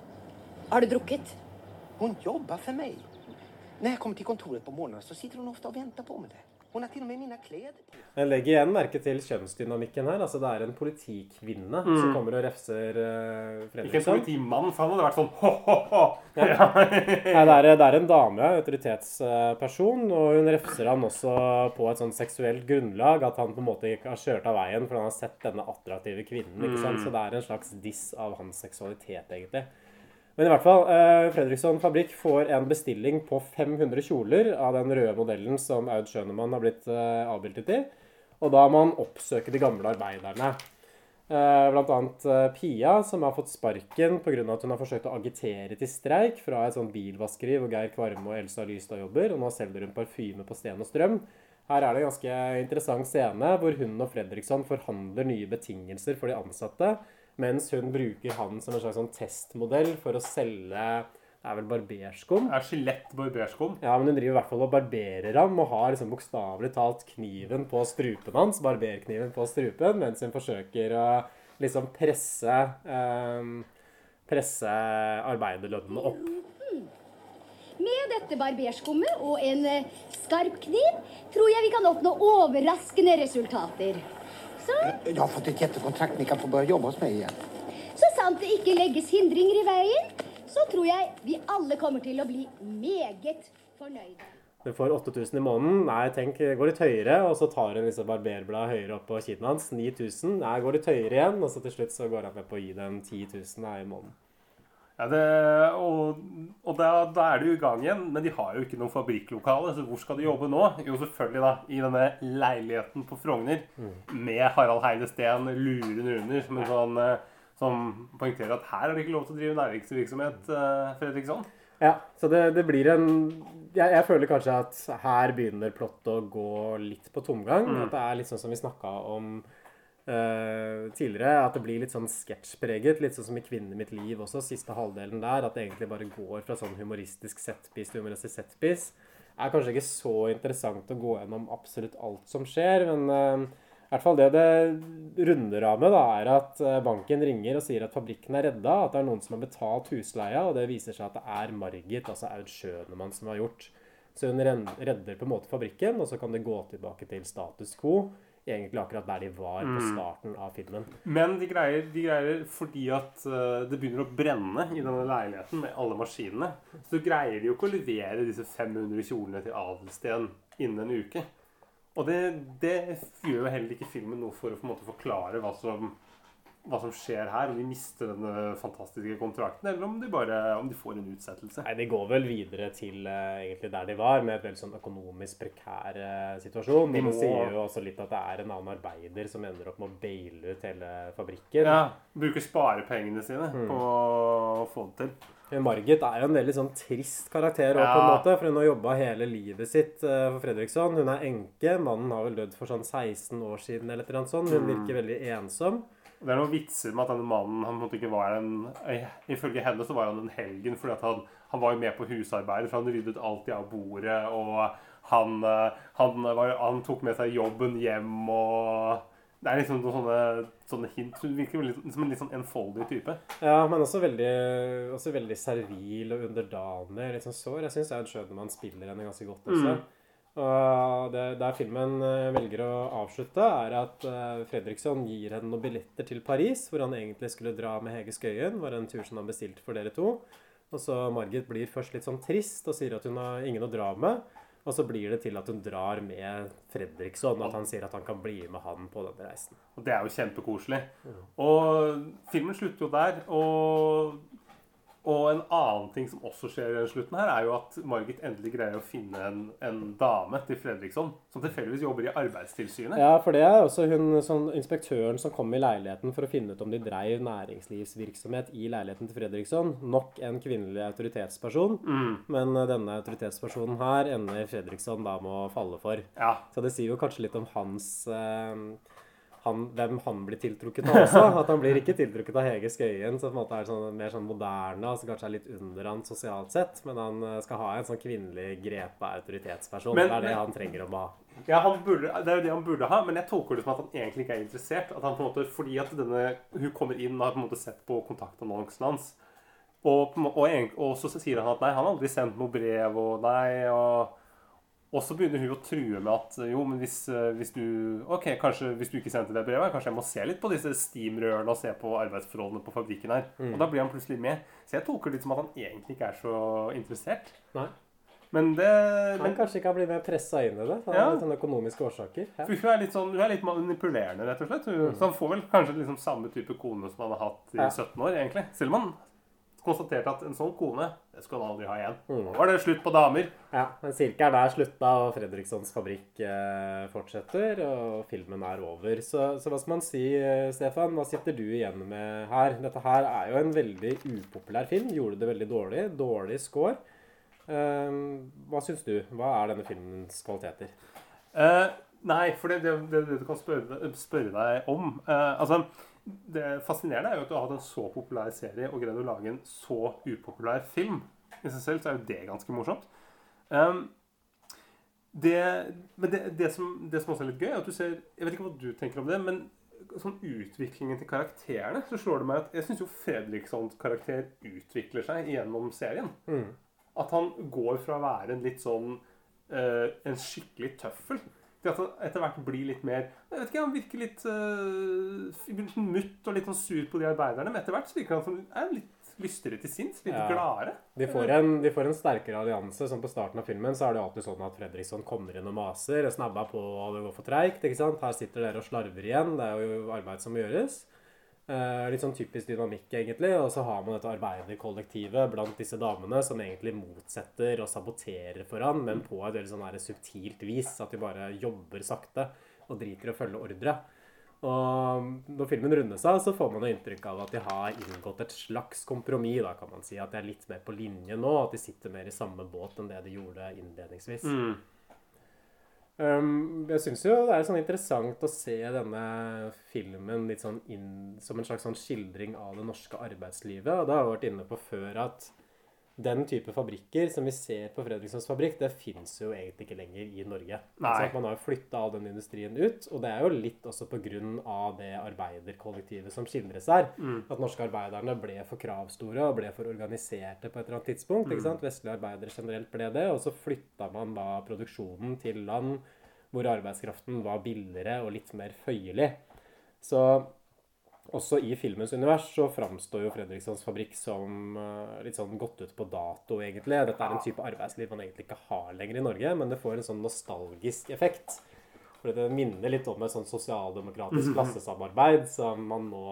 Har du drukket? Hun jobber for mig. När jeg kommer til kontoret på morgenen, så sitter hun ofte og venter på meg. Hun Hon har til og med mine klær på. Jeg legger igjen merke til kjønnsdynamikken her. Altså Det er en politikvinne som Mm. kommer og refser uh, Ikke en politimann, for han hadde vært sånn ho-ho-ho. Nei, det er, det er en dame, autoritetsperson, og hun refser han også på et sånn seksuelt grunnlag. At han på en måte ikke har kjørt av veien fordi han har sett denne attraktive kvinnen. ikke sant? Mm. Så det er en slags diss av hans seksualitet, egentlig. Men i hvert fall, eh, Fredriksson fabrikk får en bestilling på 500 kjoler av den røde modellen som Aud Schønemann har blitt eh, avbildet i. Og da må han oppsøke de gamle arbeiderne. Eh, Blant annet eh, Pia, som har fått sparken pga. at hun har forsøkt å agitere til streik fra et sånt bilvaskeri hvor Geir Kvarme og Elsa Lystad jobber, og nå selger hun parfyme på Sten og Strøm. Her er det en ganske interessant scene hvor hun og Fredriksson forhandler nye betingelser for de ansatte, mens hun bruker han som en slags sånn testmodell for å selge det er vel barberskum? Er skjelett barberskum? Ja, men hun driver i hvert fall og barberer ham og har liksom bokstavelig talt kniven på strupen hans, barberkniven på strupen, mens hun forsøker å liksom presse eh, presse arbeiderlønnene opp. Med dette barberskummet og en eh, skarp kniv tror jeg vi kan oppnå overraskende resultater. Så, Jag har fått ett jättekontrakt. Ni kan få börja jobba hos mig igen. så sant det ikke legges hindringer i veien, så tror jeg vi alle kommer til å bli meget fornøyde. Du får 8000 i måneden. Nei, tenk, går litt høyere, og så tar hun liksom barberbladet høyere opp på kinnet hans. 9000. Nei, går litt høyere igjen, og så til slutt så går han med på å gi dem 10 000 i måneden. Ja, det, og og da, da er de i gang igjen, men de har jo ikke noe fabrikklokale. Så hvor skal de jobbe nå? Jo, selvfølgelig da, i denne leiligheten på Frogner. Med Harald Heide Steen lurende under som en sånn eh, som poengterer at her er det ikke lov til å drive næringsvirksomhet, eh, Fredriksson. Ja, så det, det blir en jeg, jeg føler kanskje at her begynner plottet å gå litt på tomgang. Mm. At det er litt sånn som vi snakka om eh, tidligere. At det blir litt sånn sketsjpreget. Litt sånn som i 'Kvinnen i mitt liv' også, siste halvdelen der. At det egentlig bare går fra sånn humoristisk setpiece til humoristisk setpiece. Er kanskje ikke så interessant å gå gjennom absolutt alt som skjer, men uh, I hvert fall det det runder av med, da, er at eh, banken ringer og sier at fabrikken er redda. At det er noen som har betalt husleia, og det viser seg at det er Margit, altså Aud Schønemann, som har gjort. Så hun redder på en måte fabrikken, og så kan det gå tilbake til status quo. Egentlig akkurat der de var på Mm. starten av filmen. Men de greier, de greier fordi at eh, det begynner å brenne i denne leiligheten med alle maskinene, så greier de jo ikke å levere disse 500 kjolene til Adelsten innen en uke. Og det, det gjør jo heller ikke filmen noe for å på en måte forklare hva som, hva som skjer her. Om de mister denne fantastiske kontrakten, eller om de bare om de får en utsettelse. Nei, De går vel videre til eh, egentlig der de var, med et veldig sånn økonomisk prekær eh, situasjon. De må- sier jo også litt at det er en annen arbeider som ender opp med å baile ut hele fabrikken. Ja, Bruker sparepengene sine Mm. på å få det til. Margit er jo en veldig sånn trist karakter også, Ja. på en måte, for hun har jobba hele livet sitt eh, for Fredriksson. Hun er enke. Mannen har vel dødd for sånn 16 år siden eller annet sånt. Hun Mm. virker veldig ensom. Det er noen vitser med at denne mannen han måtte ikke var en Ifølge henne så var han en helgen fordi han, han var jo med på husarbeidet, for han ryddet alltid av bordet, og han, eh, han, var, han tok med seg jobben hjem og Det er liksom noen sånne, sånne hint. Hun virker veldig, som en litt sånn enfoldig type. Ja, men også veldig, også veldig servil og underdanig. Litt sånn sår. Jeg syns Aud Schødemann spiller henne ganske godt også. Mm. Og det, der filmen eh, velger å avslutte, er at eh, Fredriksson gir henne noen billetter til Paris, hvor han egentlig skulle dra med Hege Skøyen. Var en tur som han bestilte for dere to. Og så Margit blir først litt sånn trist og sier at hun har ingen å dra med. Og så blir det til at hun drar med Fredriksson, at han sier at han kan bli med han på denne reisen. Og det er jo kjempekoselig. Og filmen slutter jo der. Og, og en annen ting som også skjer i den slutten her, er jo at Margit endelig greier å finne en, en dame til Fredriksson som tilfeldigvis jobber i Arbeidstilsynet. Ja, for det er også hun, sånn, inspektøren som kom i leiligheten for å finne ut om de dreiv næringslivsvirksomhet i leiligheten til Fredriksson. Nok en kvinnelig autoritetsperson. Mm. Men eh, denne autoritetspersonen her ender Fredriksson da med å falle for. Ja. Så det sier jo kanskje litt om hans eh, han, hvem han blir tiltrukket av også. At han blir ikke tiltrukket av Hege Skøyen, som på en måte er sånn, mer sånn moderne, altså kanskje er litt under han sosialt sett. Men han eh, skal ha en sånn kvinnelig grepa autoritetsperson. Men- det er det han trenger å ha. Ja, han burde, Det er jo det han burde ha, men jeg tolker det som at han egentlig ikke er interessert. At han på en måte, Fordi at denne, hun kommer inn og har på en måte sett på kontaktannonsen hans. Og, og, og, og så sier han at nei, han har aldri sendt noe brev, og nei, og og så begynner hun å true med at jo, men hvis, eh, hvis du Ok, kanskje hvis du ikke sendte det brevet, kanskje jeg må se litt på disse steamrørene og se på arbeidsforholdene på fabrikken her. Mm. Og da blir han plutselig med. Så jeg tolker det som at han egentlig ikke er så interessert. Nei. Men det Han men, kanskje ikke har blitt mer pressa inn i det. av Ja. sånne økonomiske årsaker. Ja. For hun er litt, sånn, hun er litt manipulerende, rett og slett. Hun, Så han får vel kanskje liksom samme type kone som han har hatt i Ja. 17 år, egentlig. Selv om han konstaterte at en sånn kone, det skal han aldri ha igjen. Mm. Nå var det slutt på damer. Ja, men sirkelen er slutta, og Fredrikssons fabrikk eh, fortsetter, og filmen er over. Så, så hva skal man si, eh, Stefan? Hva sitter du igjen med her? Dette her er jo en veldig upopulær film. Gjorde det veldig dårlig. Dårlig score. Eh, hva syns du? Hva er denne filmens kvaliteter? Eh, nei, for det, det, det, det du kan spørre, spørre deg om eh, Altså, det fascinerende er jo at du har hatt en så populær serie og greid å lage en så upopulær film. I seg selv så er jo det ganske morsomt. Um, det, men det, det, som, det som også er litt gøy, er at du ser Jeg vet ikke hva du tenker om det, men sånn utviklingen til karakterene, så slår det meg at jeg syns jo Fredrikssons karakter utvikler seg gjennom serien. Mm. At han går fra å være en litt sånn uh, En skikkelig tøffel til at han etter hvert blir litt mer Jeg vet ikke, Han virker litt uh, mutt og litt sånn sur på de arbeiderne, men etter hvert så virker han som er litt lystigere til sinns. Litt Ja. gladere. De får, en, de får en sterkere allianse. Som på starten av filmen så er det alltid sånn at Fredriksson kommer inn og maser. og Snabba på og det går for treigt. Her sitter dere og slarver igjen. Det er jo arbeid som gjøres. Eh, litt sånn typisk dynamikk, egentlig. Og så har man dette arbeiderkollektivet blant disse damene som egentlig motsetter og saboterer for han, men på et veldig sånn her subtilt vis. At de bare jobber sakte og driter i å følge ordre. Og når filmen runder seg, så får man jo inntrykk av at de har inngått et slags kompromiss. da kan man si, At de er litt mer på linje nå, at de sitter mer i samme båt enn det de gjorde innledningsvis. Mm. Um, jeg syns jo det er sånn interessant å se denne filmen litt sånn inn, som en slags sånn skildring av det norske arbeidslivet. Og det har jeg vært inne på før at den type fabrikker som vi ser på Fredrikssons fabrikk, det fins jo egentlig ikke lenger i Norge. Nei. Sant? Man har jo flytta all den industrien ut, og det er jo litt også pga. det arbeiderkollektivet som skildres her. Mm. At norske arbeiderne ble for kravstore og ble for organiserte på et eller annet tidspunkt. Mm. ikke sant? Vestlige arbeidere generelt ble det, og så flytta man da produksjonen til land hvor arbeidskraften var billigere og litt mer føyelig. Så også i filmens univers så framstår jo Fredrikssons fabrikk som eh, litt sånn gått ut på dato, egentlig. Dette er en type arbeidsliv man egentlig ikke har lenger i Norge, men det får en sånn nostalgisk effekt. Fordi det minner litt om et sånn sosialdemokratisk Mhm. klassesamarbeid som man nå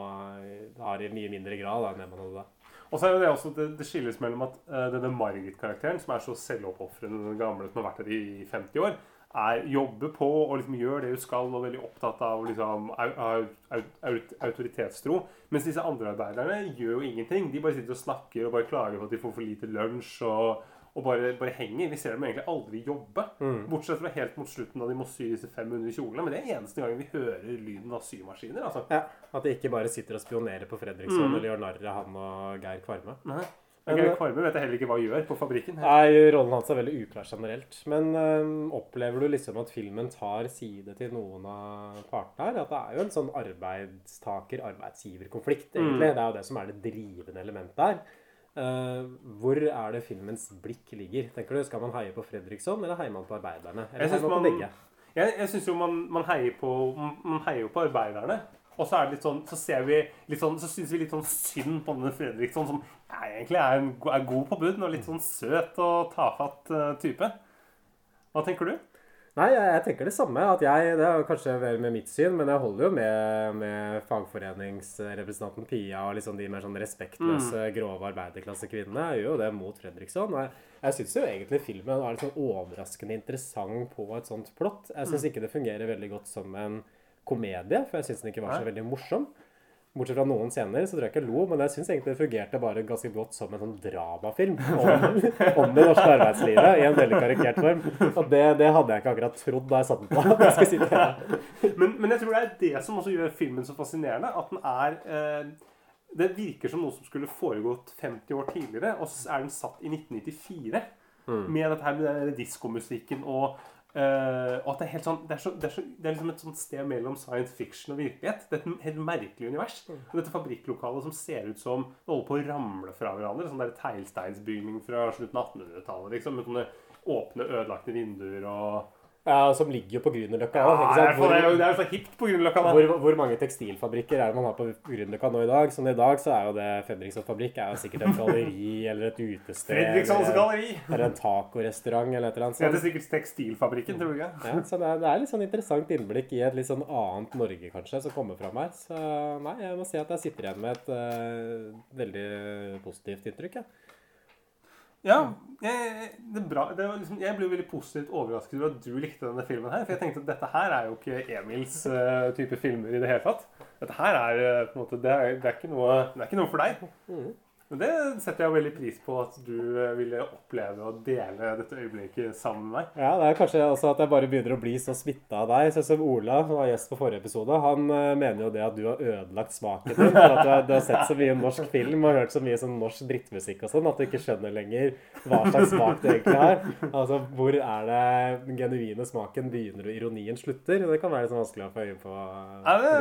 eh, har i mye mindre grad enn det man hadde da. Og så er jo det også, det, det skilles mellom at uh, denne Margit-karakteren, som er så selvoppofrende, den gamle som har vært her i 50 år, er, jobber på og liksom gjør det hun skal, og veldig opptatt av liksom, au, au, au, au- autoritetstro. Mens disse andre arbeiderne gjør jo ingenting. De bare sitter og snakker og bare klager på at de får for lite lunsj. og og bare, bare henger. Vi ser dem egentlig aldri jobbe. Mm. Bortsett fra helt mot slutten da de må sy disse 500 kjolene. Men det er eneste gangen vi hører lyden av symaskiner. altså. Ja, At de ikke bare sitter og spionerer på Fredriksson Mm. eller gjør narr av han og Geir Kvarme. Nei. Men, eh, Kvarme vet jeg heller ikke hva gjør på fabrikken. Nei, rollen hans er veldig uklar generelt. Men øhm, opplever du liksom at filmen tar side til noen av partene her? At det er jo en sånn arbeidstaker-arbeidsgiver-konflikt, egentlig. Mm. Det er jo det som er det drivende elementet her. Uh, hvor er det filmens blikk ligger? Tenker du, Skal man heie på Fredriksson, eller heier man på arbeiderne? Eller Jeg heier synes man på begge? Jeg, jeg syns jo man, man, heier på, man heier på arbeiderne. Og så er det litt sånn, så ser vi litt sånn, så syns vi litt sånn synd på denne Fredriksson, som ja, egentlig er, en, er god på bunnen og litt sånn søt og tafatt eh, type. Hva tenker du? Nei, jeg, jeg tenker det samme. at jeg, Det er kanskje vel med mitt syn, men jeg holder jo med, med fagforeningsrepresentanten Pia og liksom de mer sånn respektløse, grove arbeiderklassekvinnene. Jeg gjør jo det mot Fredriksson. og Jeg, jeg syns jo egentlig filmen er litt sånn overraskende interessant på et sånt plott. Jeg syns Mm. ikke det fungerer veldig godt som en komedie, for jeg syns den ikke var så veldig morsom. Bortsett fra noen scener så tror jeg ikke jeg lo, men jeg syns egentlig det fungerte bare ganske godt som en sånn dramafilm om, om det norske arbeidslivet i en veldig karikert form. Og det, det hadde jeg ikke akkurat trodd da jeg satte den på. jeg her. Men, men jeg tror det er det som også gjør filmen så fascinerende. At den er eh, Det virker som noe som skulle foregått 50 år tidligere, og så er den satt i 1994. Mm. Med dette her med diskomusikken og eh, og at det er helt sånn det er, så, det, er så, det er liksom et sånt sted mellom science fiction og virkelighet. Det er et helt merkelig univers. Og dette fabrikklokalet som ser ut som det holder på å ramle fra hverandre. Sånn der teglsteinsbygning fra slutten av 1800-tallet. liksom, Med sånne åpne, ødelagte vinduer og Ja, Som ligger jo på Grünerløkka Ja, òg. det er det er jo- er så hipt på Grünerløkka. Hvor, hvor mange tekstilfabrikker er det man har på Grünerløkka nå i dag? Sånn i dag så er jo det Fredriksson fabrikk er jo sikkert et galleri eller et utested. Fredrikssons galleri. Eller en tacorestaurant eller et eller annet sånt. Det heter sikkert Tekstilfabrikken, tror jeg. Ja, så det er, det er litt sånn interessant innblikk i et litt sånn annet Norge, kanskje, som kommer fram her. Så nei, jeg må si at jeg sitter igjen med et uh, veldig positivt inntrykk, jeg. Ja, jeg, det bra. Det var liksom, jeg ble veldig positivt overrasket over at du likte denne filmen her. For jeg tenkte at dette her er jo ikke Emils uh, type filmer i det hele tatt. Dette her er uh, på en måte Det er, det er, ikke, noe, det er ikke noe for deg. Men det setter jeg veldig pris på at du eh, ville oppleve og dele dette øyeblikket sammen med meg. Ja, det er kanskje også at jeg bare begynner å bli så smitta av deg. Sånn som Ola, som var gjest på forrige episode, han eh, mener jo det at du har ødelagt smaken din. For at du har, du har sett så mye norsk film og hørt så mye sånn norsk drittmusikk og sånn, at du ikke skjønner lenger hva slags smak du egentlig har. Altså, hvor er det den genuine smaken begynner og ironien slutter? Det kan være litt sånn vanskelig å få øye på. Ja, det,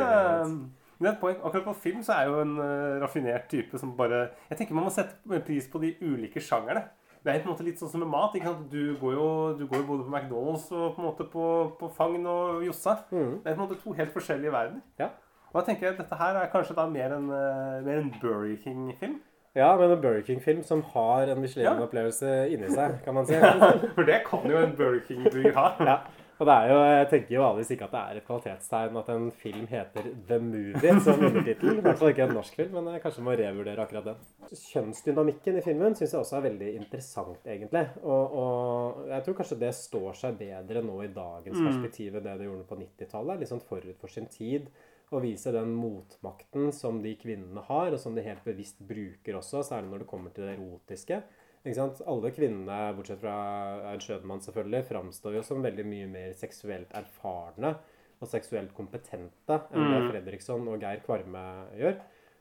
det er et poeng. Akkurat på film så er jo en uh, raffinert type som bare Jeg tenker man må sette pris på de ulike sjangerne. Det er på en måte litt sånn som med mat. ikke sant? Du går jo, du går jo både på McDonald's og på en måte på, på Fagn og Jossa. Det er på en måte to helt forskjellige verdener. Ja. Og da tenker jeg at dette her er kanskje da mer en, eh, mer en Burger King-film. Ja, men en Burger King-film som har en Michelin-opplevelse inni seg, kan man si. For det kan jo en Burger King-burger ha. Ja. Og det er jo, jeg tenker jo vanligvis ikke at det er et kvalitetstegn at en film heter The Movie som undertittel. I hvert fall ikke en norsk film, men jeg kanskje må revurdere akkurat den. Kjønnsdynamikken i filmen syns jeg også er veldig interessant, egentlig. Og, og jeg tror kanskje det står seg bedre nå i dagens Mm. perspektiv enn det det gjorde på 90-tallet. Litt sånn forut for sin tid. Å vise den motmakten som de kvinnene har, og som de helt bevisst bruker også, særlig når det kommer til det erotiske. Alle kvinnene, bortsett fra en Schønemann selvfølgelig, framstår jo som veldig mye mer seksuelt erfarne og seksuelt kompetente enn det Mm. Fredriksson og Geir Kvarme gjør.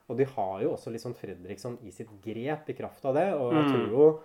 Og de har jo også sånn Fredriksson i sitt grep i kraft av det. Og jeg Mm. tror jo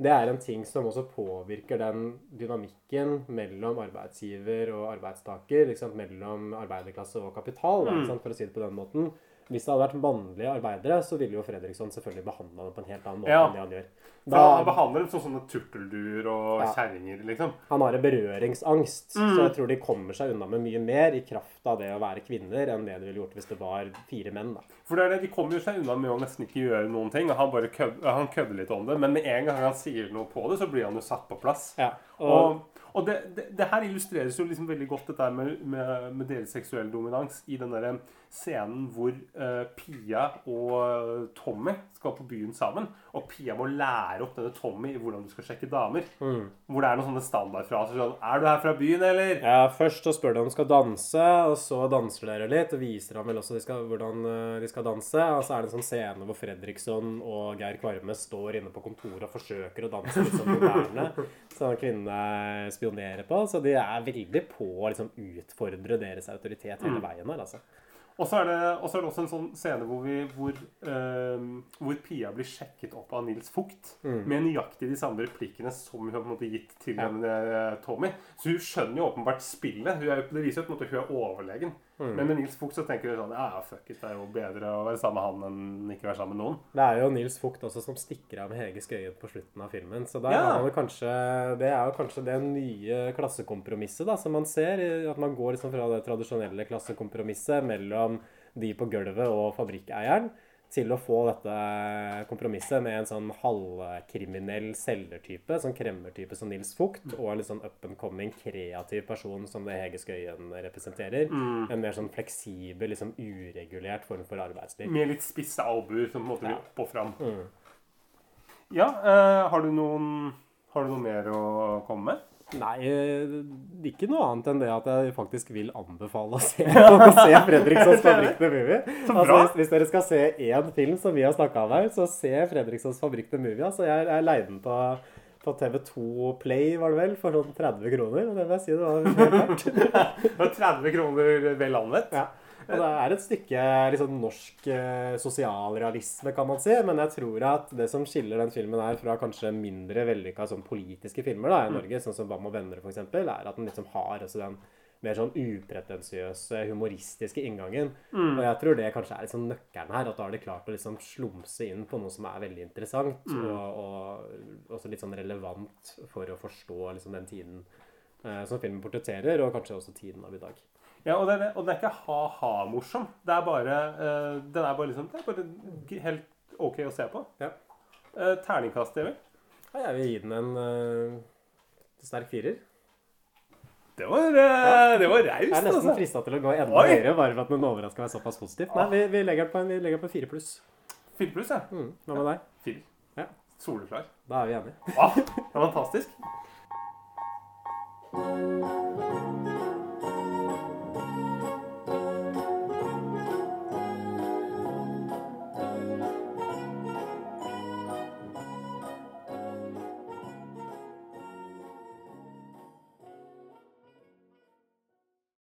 det er en ting som også påvirker den dynamikken mellom arbeidsgiver og arbeidstaker. Liksom. Mellom arbeiderklasse og kapital, da, Mm. for å si det på den måten. Hvis det hadde vært mannlige arbeidere, så ville jo Fredriksson selvfølgelig behandla dem på en helt annen måte Ja. enn det han gjør. For han behandler dem som sånne turtelduer og Ja. kjerringer, liksom. Han har en berøringsangst, Mm. så jeg tror de kommer seg unna med mye mer i kraft av det å være kvinner enn det de ville gjort hvis det var fire menn. da. For det er det, De kommer seg unna med å nesten ikke gjøre noen ting. og Han bare kødder, han kødder litt om det, men med en gang han sier noe på det, så blir han jo satt på plass. og- og og det, det, det her illustreres jo liksom veldig godt, dette med, med, med deres seksuelle dominans, i den der scenen hvor uh, Pia og Tommy skal på byen sammen. Og Pia må lære opp denne Tommy i hvordan du skal sjekke damer. Mm. Hvor det er noen sånne standardfraser sånn 'Er du her fra byen, eller?' Ja, Først så spør de om de skal danse, og så danser dere litt. Og viser ham vel også de skal, hvordan eh, de skal danse. Og så er det en sånn scene hvor Fredriksson og Geir Kvarme står inne på kontoret og forsøker å danse litt sånn moderne. Sånn kvinnene spionerer på. Så de er veldig på å liksom, utfordre deres autoritet hele Mm. veien her, altså. Og så er det, er det også en sånn scene hvor, vi, hvor, eh, hvor Pia blir sjekket opp av Nils Fugt Mm. med nøyaktig de samme replikkene som hun har gitt til Ja. denne Tommy. Så hun skjønner jo åpenbart spillet. Hun er, det viser jo at hun er overlegen. Mm. Men med Nils Fugt så tenker du sånn Ja, fuck it, det er jo bedre å være sammen med han enn ikke være sammen med noen. Det er jo Nils Fugt også som stikker av med Hege Skøyen på slutten av filmen. Så Ja. er kanskje, det er jo kanskje det nye klassekompromisset da, som man ser. At man går liksom fra det tradisjonelle klassekompromisset mellom de på gulvet og fabrikkeieren til å få dette kompromisset med en sånn halvkriminell selgertype, sånn kremmertype som Nils Fugt, og en litt sånn up and coming kreativ person som det Hege Skøyen representerer. Mm. En mer sånn fleksibel, liksom uregulert form for arbeidsliv. Med litt spisse albuer som på en måte Ja. opp og fram. Mm. Ja, uh, har du noen Har du noe mer å komme med? Nei, eh, ikke noe annet enn det at jeg faktisk vil anbefale å se, å se Fredrikssons Fabrikk the Movie. Så Altså, hvis, hvis dere skal se én film som vi har snakka om her, så se Fredrikssons Fabrikk the Movie. Altså, jeg, jeg leide den på, på TV2 Play, var det vel, for sånn 30 kroner. Og det vil jeg si det var veldig verdt. 30 kroner vel anvendt. Ja. Og det er et stykke liksom, norsk eh, sosialrealisme, kan man si. Men jeg tror at det som skiller den filmen her fra kanskje mindre vellykka sånn politiske filmer da, i Mm. Norge, sånn som Hva med venner, f.eks., er at den liksom har også den mer sånn upretensiøse, humoristiske inngangen. Mm. Og jeg tror det kanskje er liksom nøkkelen her. At da har de klart å liksom slumse inn på noe som er veldig interessant, Mm. og, og også litt sånn relevant for å forstå liksom den tiden eh, som filmen portretterer, og kanskje også tiden av i dag. Ja, og, den, er- og den er ikke ha-ha-morsom. Det er bare uh, Den er bare liksom Det er bare helt OK å se på. Ja. Uh, terningkast, Emil? Ja, jeg vil gi den en uh, sterk firer. Det var, eh, det var raust, Jeg er nesten altså. frista til å gå enda Oi! høyere, bare for at den overraska meg såpass positivt. Nei, vi, vi legger den på fire pluss. Fire pluss, ja. Mm, hva med deg? Fire. Ja. Soleklar. Da er vi enige. Ah, det var fantastisk.